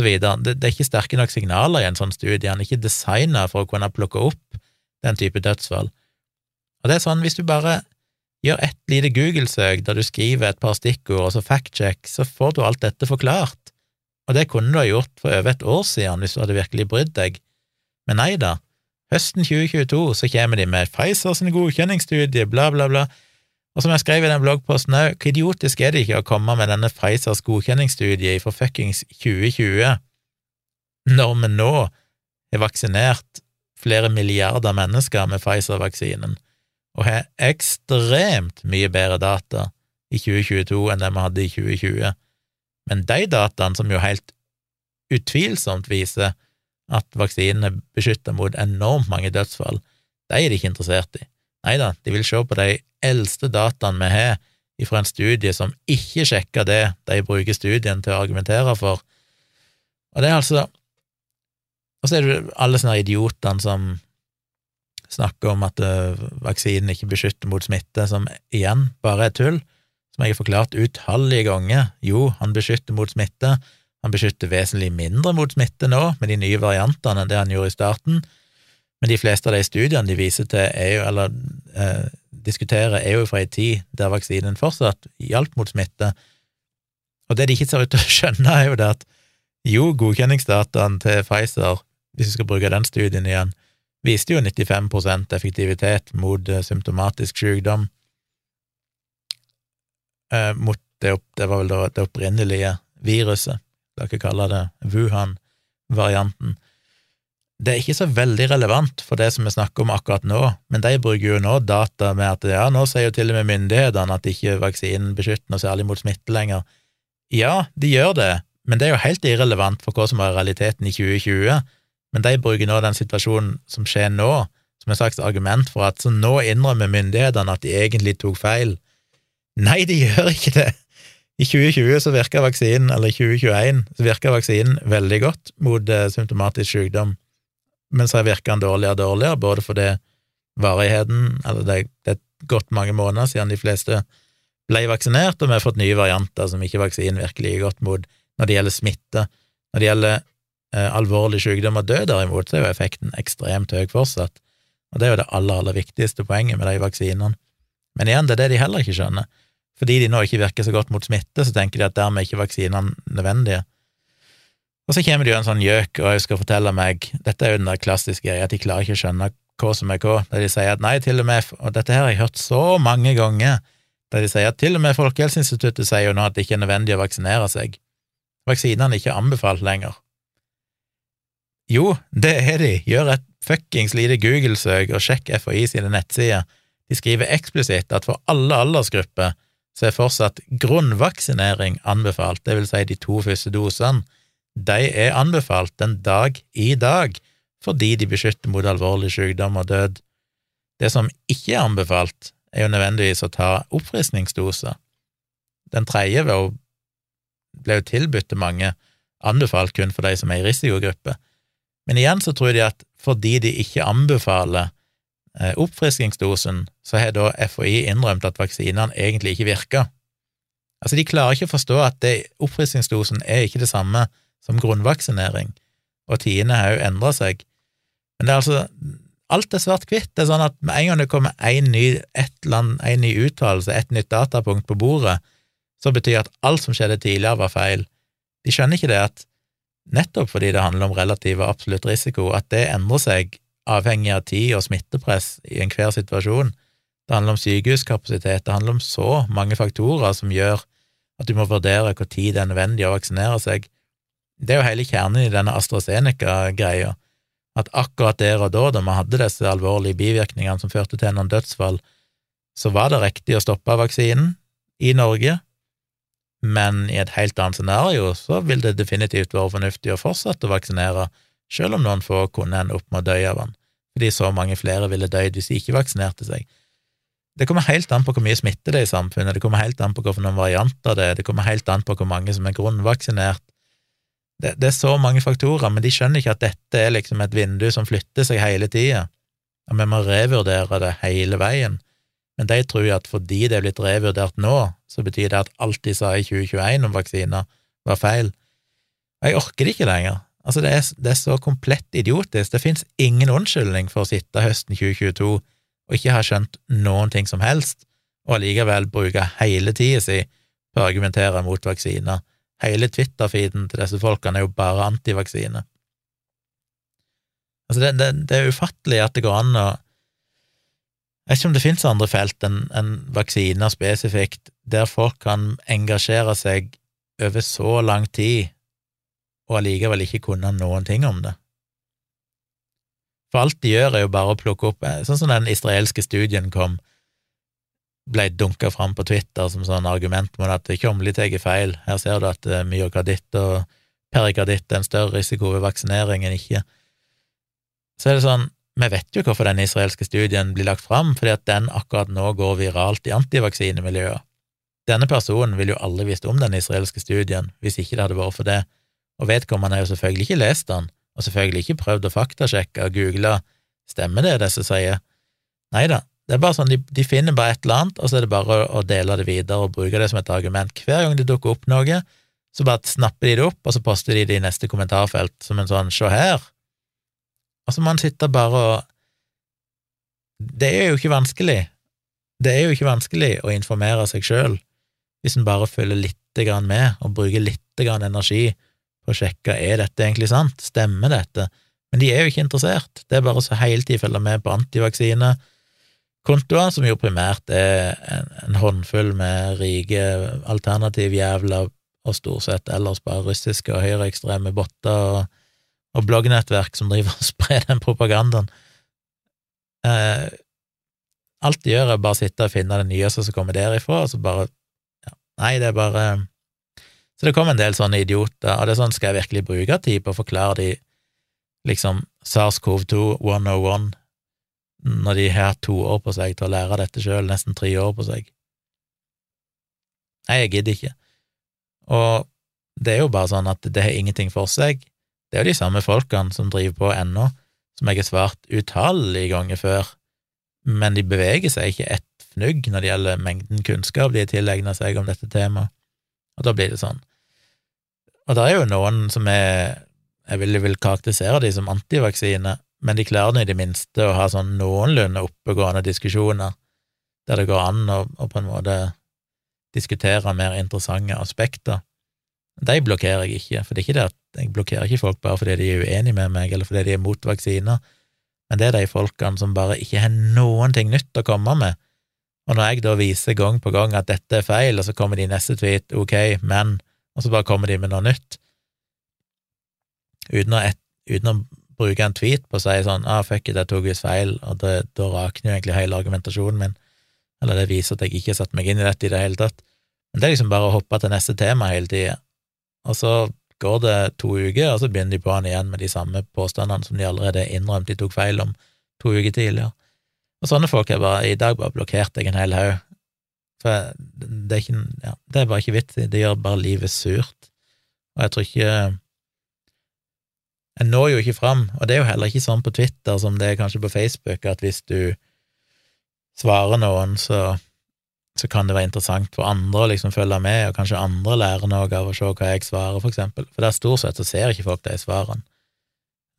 videre. Det, det er ikke sterke nok signaler i en sånn studie. Han er ikke designa for å kunne plukke opp den type dødsfall. Og det er sånn, hvis du bare gjør ett lite Google-søk der du skriver et par stikkord, og så fact-check, så får du alt dette forklart. Og det kunne du ha gjort for over et år siden hvis du hadde virkelig brydd deg. Men nei da, høsten 2022 så kommer de med Pfizer sin godkjenningsstudie, bla, bla, bla. Og som jeg skrev i den bloggposten òg, hvor idiotisk er det ikke å komme med denne Pfizers godkjenningsstudie for fuckings 2020, når vi nå har vaksinert flere milliarder mennesker med Pfizer-vaksinen? Og har ekstremt mye bedre data i 2022 enn det vi hadde i 2020. Men de dataene som jo helt utvilsomt viser at vaksinen er beskytta mot enormt mange dødsfall, de er de ikke interessert i. Nei da, de vil se på de eldste dataene vi har fra en studie som ikke sjekker det de bruker studien til å argumentere for. Og det er altså Og så er det alle sånne idiotene som snakker om at uh, vaksinen ikke beskytter mot smitte, som igjen bare er tull, som jeg har forklart utallige ganger. Jo, han beskytter mot smitte, han beskytter vesentlig mindre mot smitte nå, med de nye variantene, enn det han gjorde i starten, men de fleste av de studiene de viser til, er jo, eller eh, diskuterer, er jo fra ei tid der vaksinen fortsatt hjalp mot smitte, og det de ikke ser ut til å skjønne, er jo det at jo, godkjenningsdataen til Pfizer, hvis vi skal bruke den studien igjen, viste jo 95% effektivitet mot uh, symptomatisk sykdom. Uh, mot det, det, var vel det opprinnelige viruset, la oss kalle det Wuhan-varianten. Det er ikke så veldig relevant for det som vi snakker om akkurat nå, men de bruker jo nå data med at ja, nå sier jo til og med myndighetene at ikke vaksinen beskytter noe særlig mot smitte lenger. Ja, de gjør det, men det er jo helt irrelevant for hva som var realiteten i 2020 men de bruker nå den situasjonen som skjer nå, som et slags argument for at så nå innrømmer myndighetene at de egentlig tok feil. Nei, de gjør ikke det! I 2020 så virka vaksinen, eller i 2021, så virka vaksinen veldig godt mot eh, symptomatisk sykdom, men så virka den dårligere og dårligere, både fordi varigheten, eller det, det er godt mange måneder siden de fleste ble vaksinert, og vi har fått nye varianter som ikke vaksinen virker like godt mot når det gjelder smitte. Når det gjelder alvorlig sykdom og død, derimot, så er jo effekten ekstremt høy fortsatt, og det er jo det aller, aller viktigste poenget med de vaksinene. Men igjen, det er det de heller ikke skjønner. Fordi de nå ikke virker så godt mot smitte, så tenker de at dermed er ikke vaksinene nødvendige. Og så kommer det jo en sånn gjøk og jeg skal fortelle meg Dette er jo den der klassiske greia, at de klarer ikke å skjønne hva som er hva, der de sier at nei, til og med Og dette her har jeg hørt så mange ganger, der de sier at til og med Folkehelseinstituttet sier jo nå at det ikke er nødvendig å vaksinere seg. Vaksinene er ikke anbefalt lenger. Jo, det er de. Gjør et fuckings lite Google-søk og sjekk FHI sine nettsider. De skriver eksplisitt at for alle aldersgrupper så er fortsatt grunnvaksinering anbefalt, det vil si de to første dosene. De er anbefalt den dag i dag, fordi de beskytter mot alvorlig sykdom og død. Det som ikke er anbefalt, er jo nødvendigvis å ta oppfriskningsdoser. Den tredje ble jo tilbudt til mange, anbefalt kun for de som er i risikogruppe. Men igjen så tror de at fordi de ikke anbefaler oppfriskningsdosen, oppfriskingsdosen, så har da FHI innrømt at vaksinene egentlig ikke virker. Altså, de klarer ikke å forstå at det, oppfriskingsdosen er ikke det samme som grunnvaksinering, og tidene har jo endra seg. Men det er altså Alt er svart-hvitt. Det er sånn at med en gang det kommer en ny, en ny uttalelse, et nytt datapunkt på bordet, så betyr at alt som skjedde tidligere, var feil. De skjønner ikke det at nettopp fordi det handler om relativ og absolutt risiko, at det endrer seg avhengig av tid og smittepress i enhver situasjon. Det handler om sykehuskapasitet, det handler om så mange faktorer som gjør at du må vurdere hvor tid det er nødvendig å vaksinere seg. Det er jo hele kjernen i denne AstraZeneca-greia, at akkurat der og da, da vi hadde disse alvorlige bivirkningene som førte til noen dødsfall, så var det riktig å stoppe vaksinen i Norge, men i et helt annet scenario så vil det definitivt være fornuftig å fortsette å vaksinere, selv om noen få kunne ende opp med å dø av den, fordi så mange flere ville dødd hvis de ikke vaksinerte seg. Det kommer helt an på hvor mye smitte det er i samfunnet, det kommer helt an på hvilke varianter det er, det kommer helt an på hvor mange som er grunnvaksinert. Det, det, er så mange faktorer, men de skjønner ikke at dette er liksom et vindu som flytter seg hele tida, og vi må revurdere det hele veien men de tror at fordi det er blitt revurdert nå, så betyr det at alt de sa i 2021 om vaksiner, var feil. Jeg orker det ikke lenger. Altså, det er, det er så komplett idiotisk. Det fins ingen unnskyldning for å sitte høsten 2022 og ikke ha skjønt noen ting som helst, og allikevel bruke hele tida si på å argumentere mot vaksiner. Hele Twitter-feeden til disse folkene er jo bare antivaksine. Altså, det, det, det, er ufattelig at det går an å Jeg vet ikke om det finnes andre felt enn en vaksiner spesifikt, der folk kan engasjere seg over så lang tid og allikevel ikke kunne noen ting om det. For alt de gjør, er jo bare å plukke opp Sånn som den israelske studien kom, ble dunka fram på Twitter som sånn argument mot at Åmli tar feil. Her ser du at eh, myokarditt og perikarditt er en større risiko ved vaksinering enn ikke så er det sånn, vi vet jo hvorfor den israelske studien blir lagt fram, fordi at den akkurat nå går viralt i antivaksinemiljøet. Denne personen ville jo aldri visst om den israelske studien hvis ikke det hadde vært for det, og vedkommende har jo selvfølgelig ikke lest den, og selvfølgelig ikke prøvd å faktasjekke og google stemmer det disse sier. Nei da, det er bare sånn, de, de, finner bare et eller annet, og så er det bare å, å dele det videre og bruke det som et argument. Hver gang det dukker opp noe, så bare snapper de det opp, og så poster de det i neste kommentarfelt som en sånn se her, Altså, man sitter bare og Det er jo ikke vanskelig. Det er jo ikke vanskelig å informere seg sjøl hvis en bare følger lite grann med og bruker lite grann energi på å sjekke er dette egentlig sant, stemmer dette, men de er jo ikke interessert, det er bare så hele tiden følge med på antivaksinekontoer, som jo primært er en, en håndfull med rike alternativjævler og stort sett ellers bare russiske og høyreekstreme botter og og bloggnettverk som driver og sprer den propagandaen. Eh, alt de gjør, er bare sitte og finne det nyeste som kommer derifra, og så bare ja, Nei, det er bare Så det kommer en del sånne idioter, og det er sånn, skal jeg virkelig bruke tid på å forklare de liksom SARS-CoV-2 101 når de har to år på seg til å lære dette sjøl, nesten tre år på seg? Nei, jeg gidder ikke. Og det er jo bare sånn at det har ingenting for seg. Det er jo de samme folkene som driver på ennå, som jeg har svart utallige ganger før, men de beveger seg ikke ett fnugg når det gjelder mengden kunnskap de har tilegna seg om dette temaet, og da blir det sånn. Og det er jo noen som er Jeg vil, vil karakterisere de som antivaksine, men de klarer nå i det minste å ha sånn noenlunde oppegående diskusjoner, der det går an å, å på en måte diskutere mer interessante aspekter. De blokkerer jeg ikke, for det er ikke det at jeg blokkerer ikke folk bare fordi de er uenige med meg, eller fordi de er mot vaksiner, men det er de folkene som bare ikke har noen ting nytt å komme med. Og når jeg da viser gang på gang at dette er feil, og så kommer de i neste tweet, ok, men, og så bare kommer de med noe nytt, uten å, et, uten å bruke en tweet på å si sånn ah, fuck it, jeg tok visst feil, og det, da rakner jo egentlig hele argumentasjonen min, eller det viser at jeg ikke har satt meg inn i dette i det hele tatt. Men det er liksom bare å hoppe til neste tema hele tida, og så går det to uker, og så begynner de på han igjen med de samme påstandene som de allerede innrømte de tok feil om to uker tidligere. Og sånne folk er bare i dag bare blokkert jeg en hel haug. For det er, ikke, ja, det er bare ikke vits i, det gjør bare livet surt. Og jeg tror ikke Jeg når jo ikke fram, og det er jo heller ikke sånn på Twitter som det er kanskje på Facebook, at hvis du svarer noen, så så kan det være interessant for andre å liksom følge med, og kanskje andre lærer noe av å se hva jeg svarer, for eksempel. For der stort sett så ser ikke folk de svarene.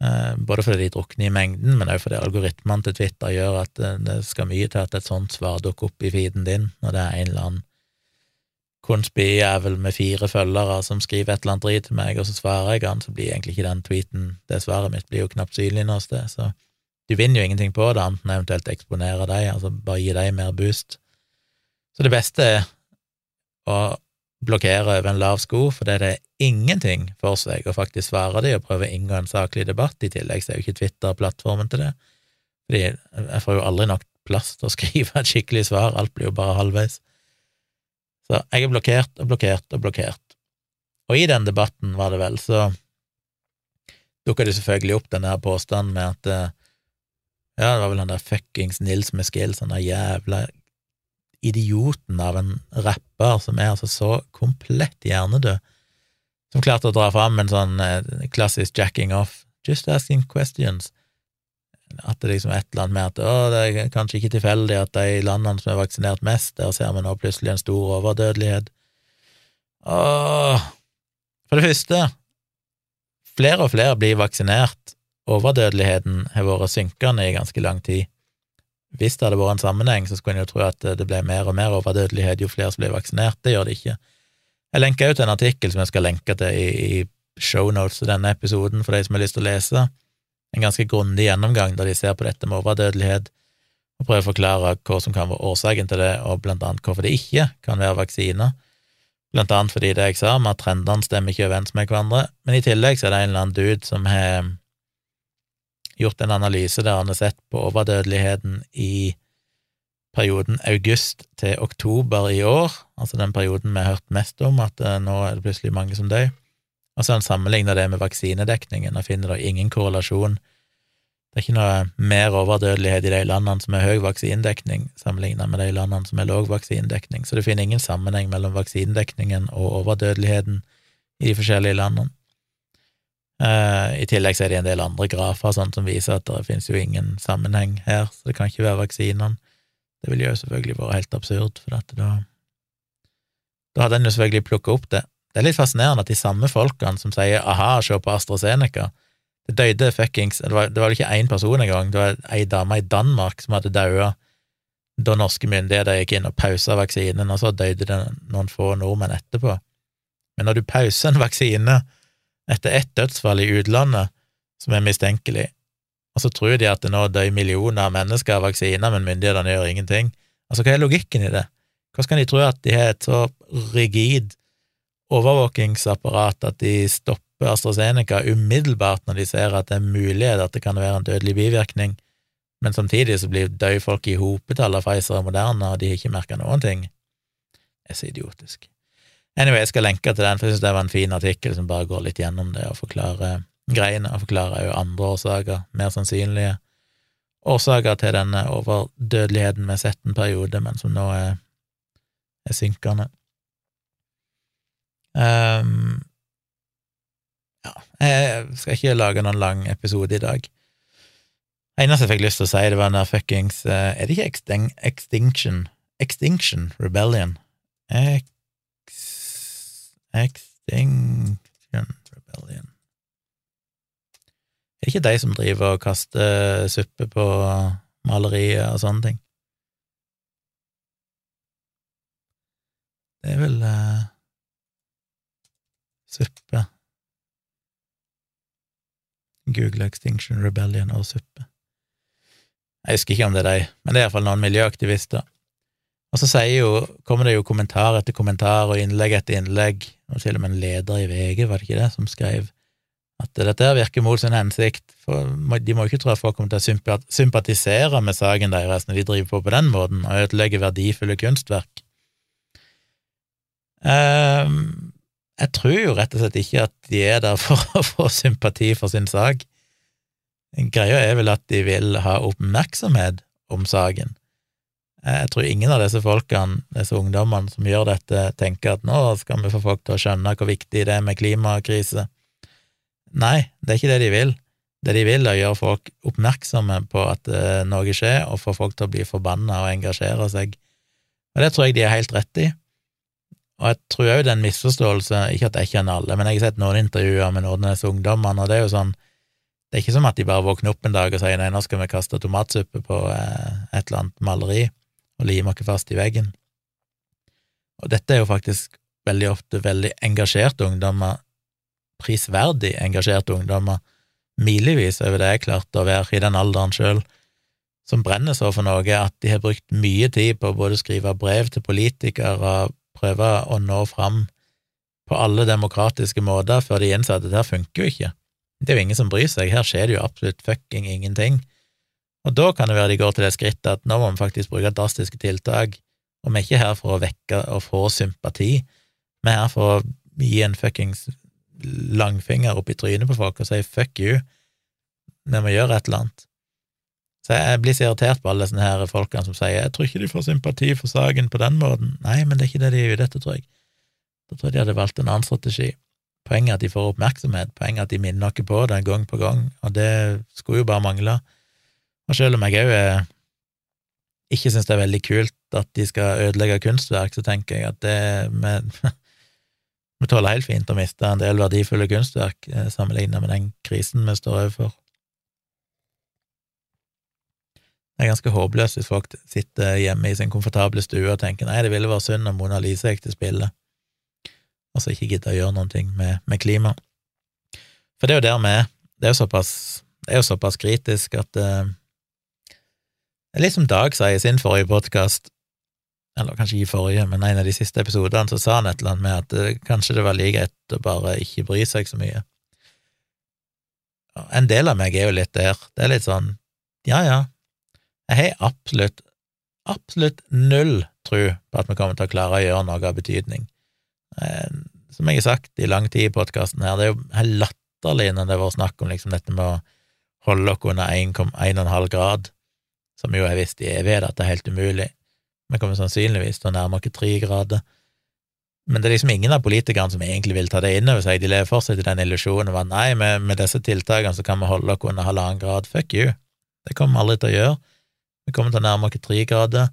Eh, både fordi de drukner i mengden, men også fordi algoritmene til Twitter gjør at det skal mye til at et sånt svar dukker opp i feeden din, når det er en eller annen konspijævel med fire følgere som skriver et eller annet drit til meg, og så svarer jeg han, så blir egentlig ikke den tweeten, det svaret mitt, blir jo knapt synlig noe sted. Så du vinner jo ingenting på det, annet enn eventuelt eksponere deg, altså bare gi deg mer boost. Så det beste er å blokkere over en lav sko, for det er ingenting for seg å faktisk svare dem og prøve å inngå en saklig debatt. I tillegg så er jo ikke Twitter plattformen til det, fordi jeg får jo aldri nok plass til å skrive et skikkelig svar, alt blir jo bare halvveis. Så jeg er blokkert og blokkert og blokkert. Og i den debatten, var det vel, så dukka det selvfølgelig opp denne påstanden med at eh, ja, det var vel han der fuckings Nils med skills, han der jævla idioten av en rapper som er altså så komplett hjernedød, som klarte å dra fram en sånn eh, klassisk jacking off, just asking questions, at det liksom er et eller annet med at å, det er kanskje ikke tilfeldig at de landene som er vaksinert mest, der ser vi nå plutselig en stor overdødelighet. Åh, for det første, flere og flere blir vaksinert, overdødeligheten har vært synkende i ganske lang tid. Hvis det hadde vært en sammenheng, så skulle en jo tro at det ble mer og mer overdødelighet jo flere som ble vaksinert. Det gjør det ikke. Jeg lenker ut en artikkel som jeg skal lenke til i, i shownotes til denne episoden, for de som har lyst til å lese. En ganske grundig gjennomgang der de ser på dette med overdødelighet, og prøver å forklare hva som kan være årsaken til det, og blant annet hvorfor det ikke kan være vaksiner. Blant annet fordi det jeg sa, med at trendene stemmer ikke overens med hverandre, men i tillegg så er det en eller annen dude som har gjort en analyse der han har sett på overdødeligheten i perioden august til oktober i år, altså den perioden vi har hørt mest om, at eh, nå er det plutselig mange som dør. Og så har han sammenligna det med vaksinedekningen og finner da ingen korrelasjon. Det er ikke noe mer overdødelighet i de landene som har høy vaksinedekning, sammenlignet med de landene som har lav vaksinedekning, så det finner ingen sammenheng mellom vaksinedekningen og overdødeligheten i de forskjellige landene. Uh, I tillegg så er det en del andre grafer sånn, som viser at det finnes jo ingen sammenheng her, så det kan ikke være vaksinene. Det ville jo selvfølgelig vært helt absurd, for dette da Da hadde en jo selvfølgelig plukka opp det. Det er litt fascinerende at de samme folkene som sier aha, se på AstraZeneca, det døde fuckings Det var, det var ikke én person engang, det var ei dame i Danmark som hadde daua da norske myndigheter gikk inn og pausa vaksinen, og så døde det noen få nordmenn etterpå. Men når du pauser en vaksine etter ett dødsfall i utlandet som er mistenkelig, og så tror de at det nå dør millioner av mennesker av vaksiner, men myndighetene gjør ingenting. Altså, hva er logikken i det? Hvordan kan de tro at de har et så rigid overvåkingsapparat at de stopper AstraZeneca umiddelbart når de ser at det er mulighet at det kan være en dødelig bivirkning, men samtidig så blir døde folk i hopetall av Pfizer og Moderna, og de har ikke merka noen ting? Det er så idiotisk. Anyway, jeg skal lenke til den, for jeg synes det var en fin artikkel som bare går litt gjennom det og forklarer greiene, og forklarer jo andre årsaker, mer sannsynlige årsaker til denne overdødeligheten vi har sett en periode, men som nå er, er synkende. Um, ja, jeg skal ikke lage noen lang episode i dag. Det eneste jeg fikk lyst til å si, det var den der fuckings uh, Er det ikke Extinction Extinction Rebellion? Ex Extinction Rebellion Er det ikke de som driver og kaster suppe på malerier og sånne ting? Det er vel uh, suppe Google Extinction Rebellion og suppe. Jeg husker ikke om det er de, men det er iallfall noen miljøaktivister og så jo, kommer det jo kommentar etter kommentar og innlegg etter innlegg, og til og med en leder i VG, var det ikke det, som skrev at dette virker mot sin hensikt, for de må jo ikke tro at folk kommer til å sympatisere med saken deres når de driver på på den måten og ødelegger verdifulle kunstverk. Um, jeg tror jo rett og slett ikke at de er der for å få sympati for sin sak. Greia er vel at de vil ha oppmerksomhet om saken. Eh, jeg tror ingen av disse folkene, disse ungdommene som gjør dette, tenker at nå skal vi få folk til å skjønne hvor viktig det er med klimakrise. Nei, det er ikke det de vil. Det de vil, er å gjøre folk oppmerksomme på at uh, noe skjer, og få folk til å bli forbanna og engasjere seg. Og det tror jeg de er helt rett i. Og jeg tror òg det er en misforståelse, ikke at jeg kjenner alle, men jeg har sett noen intervjuer med noen av disse ungdommene, og det er jo sånn Det er ikke som at de bare våkner opp en dag og sier nei, nå skal vi kaste tomatsuppe på uh, et eller annet maleri og lime oss fast i veggen. Og dette er jo faktisk veldig ofte veldig engasjerte ungdommer, prisverdig engasjerte ungdommer, milevis over det jeg klarte å være i den alderen sjøl, som brenner så for noe at de har brukt mye tid på å både skrive brev til politikere og prøve å nå fram på alle demokratiske måter før de innså at her funker jo ikke. Det er jo ingen som bryr seg, her skjer det jo absolutt fucking ingenting. Og da kan det være de går til det skrittet at nå må vi faktisk bruke drastiske tiltak, og vi er ikke her for å vekke og få sympati, vi er her for å gi en fuckings langfinger opp i trynet på folk og si fuck you, vi må gjøre et eller annet. Så jeg blir så irritert på alle disse her folkene som sier jeg tror ikke de får sympati for saken på den måten. Nei, men det er ikke det de gjør dette, tror jeg. Da tror jeg de hadde valgt en annen strategi. Poenget er at de får oppmerksomhet, poenget er at de minner noe på det gang på gang, og det skulle jo bare mangle. Og selv om jeg òg ikke syns det er veldig kult at de skal ødelegge kunstverk, så tenker jeg at det vi, vi tåler helt fint å miste en del verdifulle kunstverk eh, sammenlignet med den krisen vi står overfor. Det er ganske håpløst hvis folk sitter hjemme i sin komfortable stue og tenker nei, det ville vært synd om Mona Lise gikk til spille, og så ikke gidder å gjøre noen ting med, med klima. For det er jo der vi er. Det er jo såpass, det er jo såpass kritisk at uh, Litt som Dag sa i sin forrige podkast, eller kanskje ikke forrige, men en av de siste episodene, så sa han et eller annet med at uh, kanskje det var like greit å bare ikke bry seg så mye. En del av meg er jo litt der. Det er litt sånn, ja ja, jeg har absolutt, absolutt null tro på at vi kommer til å klare å gjøre noe av betydning. Eh, som jeg har sagt i lang tid i podkasten her, det er jo helt latterlig når det har vært snakk om liksom dette med å holde oss under 1,5 grad, som jo er visst i evighet at det er helt umulig. Vi kommer sannsynligvis til å nærme oss tre grader. Men det er liksom ingen av politikerne som egentlig vil ta det inn over seg. De lever fortsatt i den illusjonen at nei, med, med, disse tiltakene så kan vi holde oss under halvannen grad. Fuck you. Det kommer vi aldri til å gjøre. Vi kommer til å nærme oss tre grader,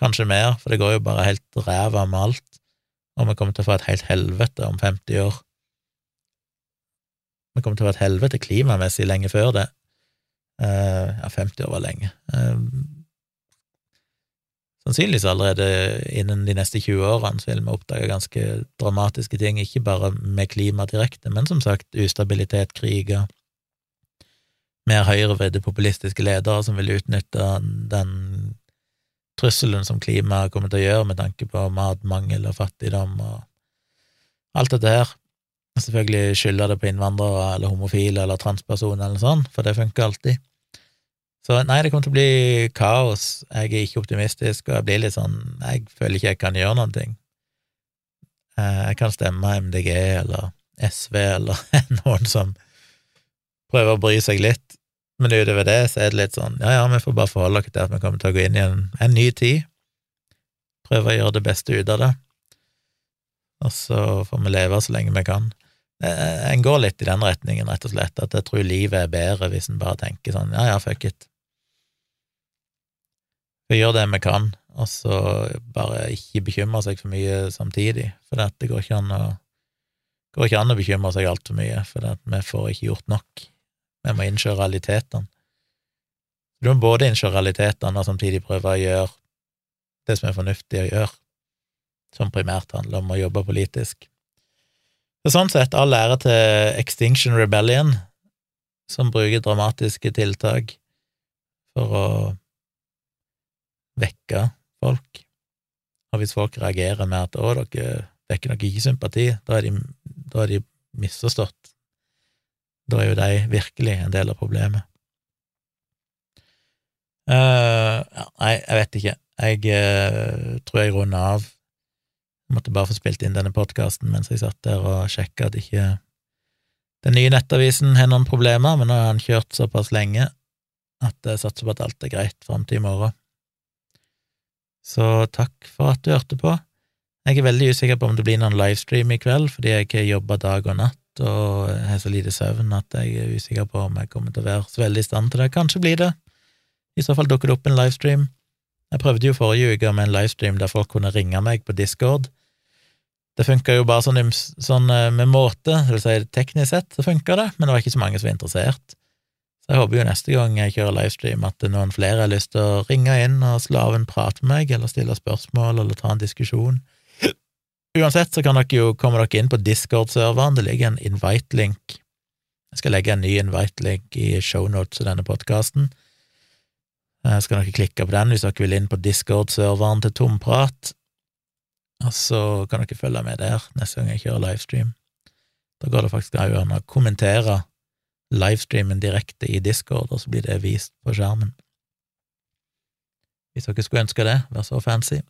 kanskje mer, for det går jo bare helt ræva med alt, og vi kommer til å få et helt helvete om 50 år. Vi kommer til å få et helvete klimamessig lenge før det. Uh, ja, 50 år var lenge. Uh, sannsynligvis allerede innen de neste 20 årene så vil vi oppdage ganske dramatiske ting, ikke bare med klima direkte, men som sagt ustabilitet, kriger, mer høyrevridde populistiske ledere som vil utnytte den trusselen som klimaet kommer til å gjøre med tanke på matmangel og fattigdom og alt dette her. Selvfølgelig skylder det på innvandrere eller homofile eller transpersoner eller sånn, for det funker alltid. Så nei, det kommer til å bli kaos. Jeg er ikke optimistisk, og jeg blir litt sånn Jeg føler ikke jeg kan gjøre noen ting. Eh, jeg kan stemme MDG eller SV eller noen som prøver å bry seg litt, men utover det så er det litt sånn ja ja, vi får bare forholde oss til at vi kommer til å gå inn i en, en ny tid, prøve å gjøre det beste ut av det, og så får vi leve så lenge vi kan. Eh, en går litt i den retningen, rett og slett, at jeg tror livet er bedre hvis en bare tenker sånn ja ja, fuck it. Vi gjør det vi kan, og så bare ikke bekymre seg for mye samtidig, for det går ikke an å, går ikke an å bekymre seg altfor mye, for vi får ikke gjort nok. Vi må innse realitetene. Du må både innse realitetene og samtidig prøve å gjøre det som er fornuftig å gjøre, som primært handler om å jobbe politisk. Så sånn sett, all ære til Extinction Rebellion, som bruker dramatiske tiltak for å vekke folk. Og hvis folk reagerer med at 'å, dere vekker nok ikke sympati', da er de, da er de misforstått. Da er jo de virkelig en del av problemet. Uh, nei, jeg vet ikke. Jeg uh, tror jeg runder av. Jeg måtte bare få spilt inn denne podkasten mens jeg satt der og sjekka at ikke den nye nettavisen har noen problemer, men nå har han kjørt såpass lenge at jeg satser på at alt er greit fram til i morgen. Så takk for at du hørte på. Jeg er veldig usikker på om det blir noen livestream i kveld, fordi jeg ikke jobber dag og natt og har så lite søvn at jeg er usikker på om jeg kommer til å være så veldig i stand til det. Kanskje blir det. I så fall dukker det opp en livestream. Jeg prøvde jo forrige uke med en livestream der folk kunne ringe meg på Discord. Det funka jo bare sånn, sånn, eh, med måte, det vil si teknisk sett så funka det, men det var ikke så mange som var interessert. Jeg håper jo neste gang jeg kjører livestream, at noen flere har lyst til å ringe inn og slå av en prat med meg, eller stille spørsmål, eller ta en diskusjon. Uansett så kan dere jo komme dere inn på Discord-serveren, det ligger en invite-link. Jeg skal legge en ny invite-link i shownotes til denne podkasten. Så skal dere klikke på den hvis dere vil inn på Discord-serveren til Tomprat, og så kan dere følge med der neste gang jeg kjører livestream. Da går det faktisk an å kommentere livestreamen direkte i Discord, og så blir det vist på skjermen. Hvis dere skulle ønske det, vær så fancy.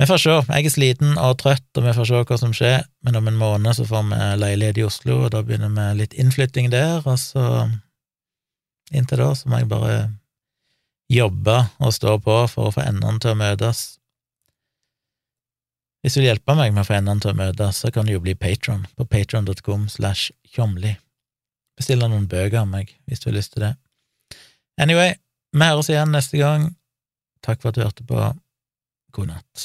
Vi får se. Jeg er sliten og trøtt, og vi får se hva som skjer. Men om en måned så får vi leilighet i Oslo, og da begynner vi litt innflytting der, og så Inntil da så må jeg bare jobbe og stå på for å få endene til å møtes. Hvis du vil hjelpe meg med å få endene til å møtes, så kan du jo bli patron på patron.com slash tjomli. Bestille noen bøker av meg hvis du har lyst til det. Anyway, vi høres igjen neste gang. Takk for at du hørte på. God natt.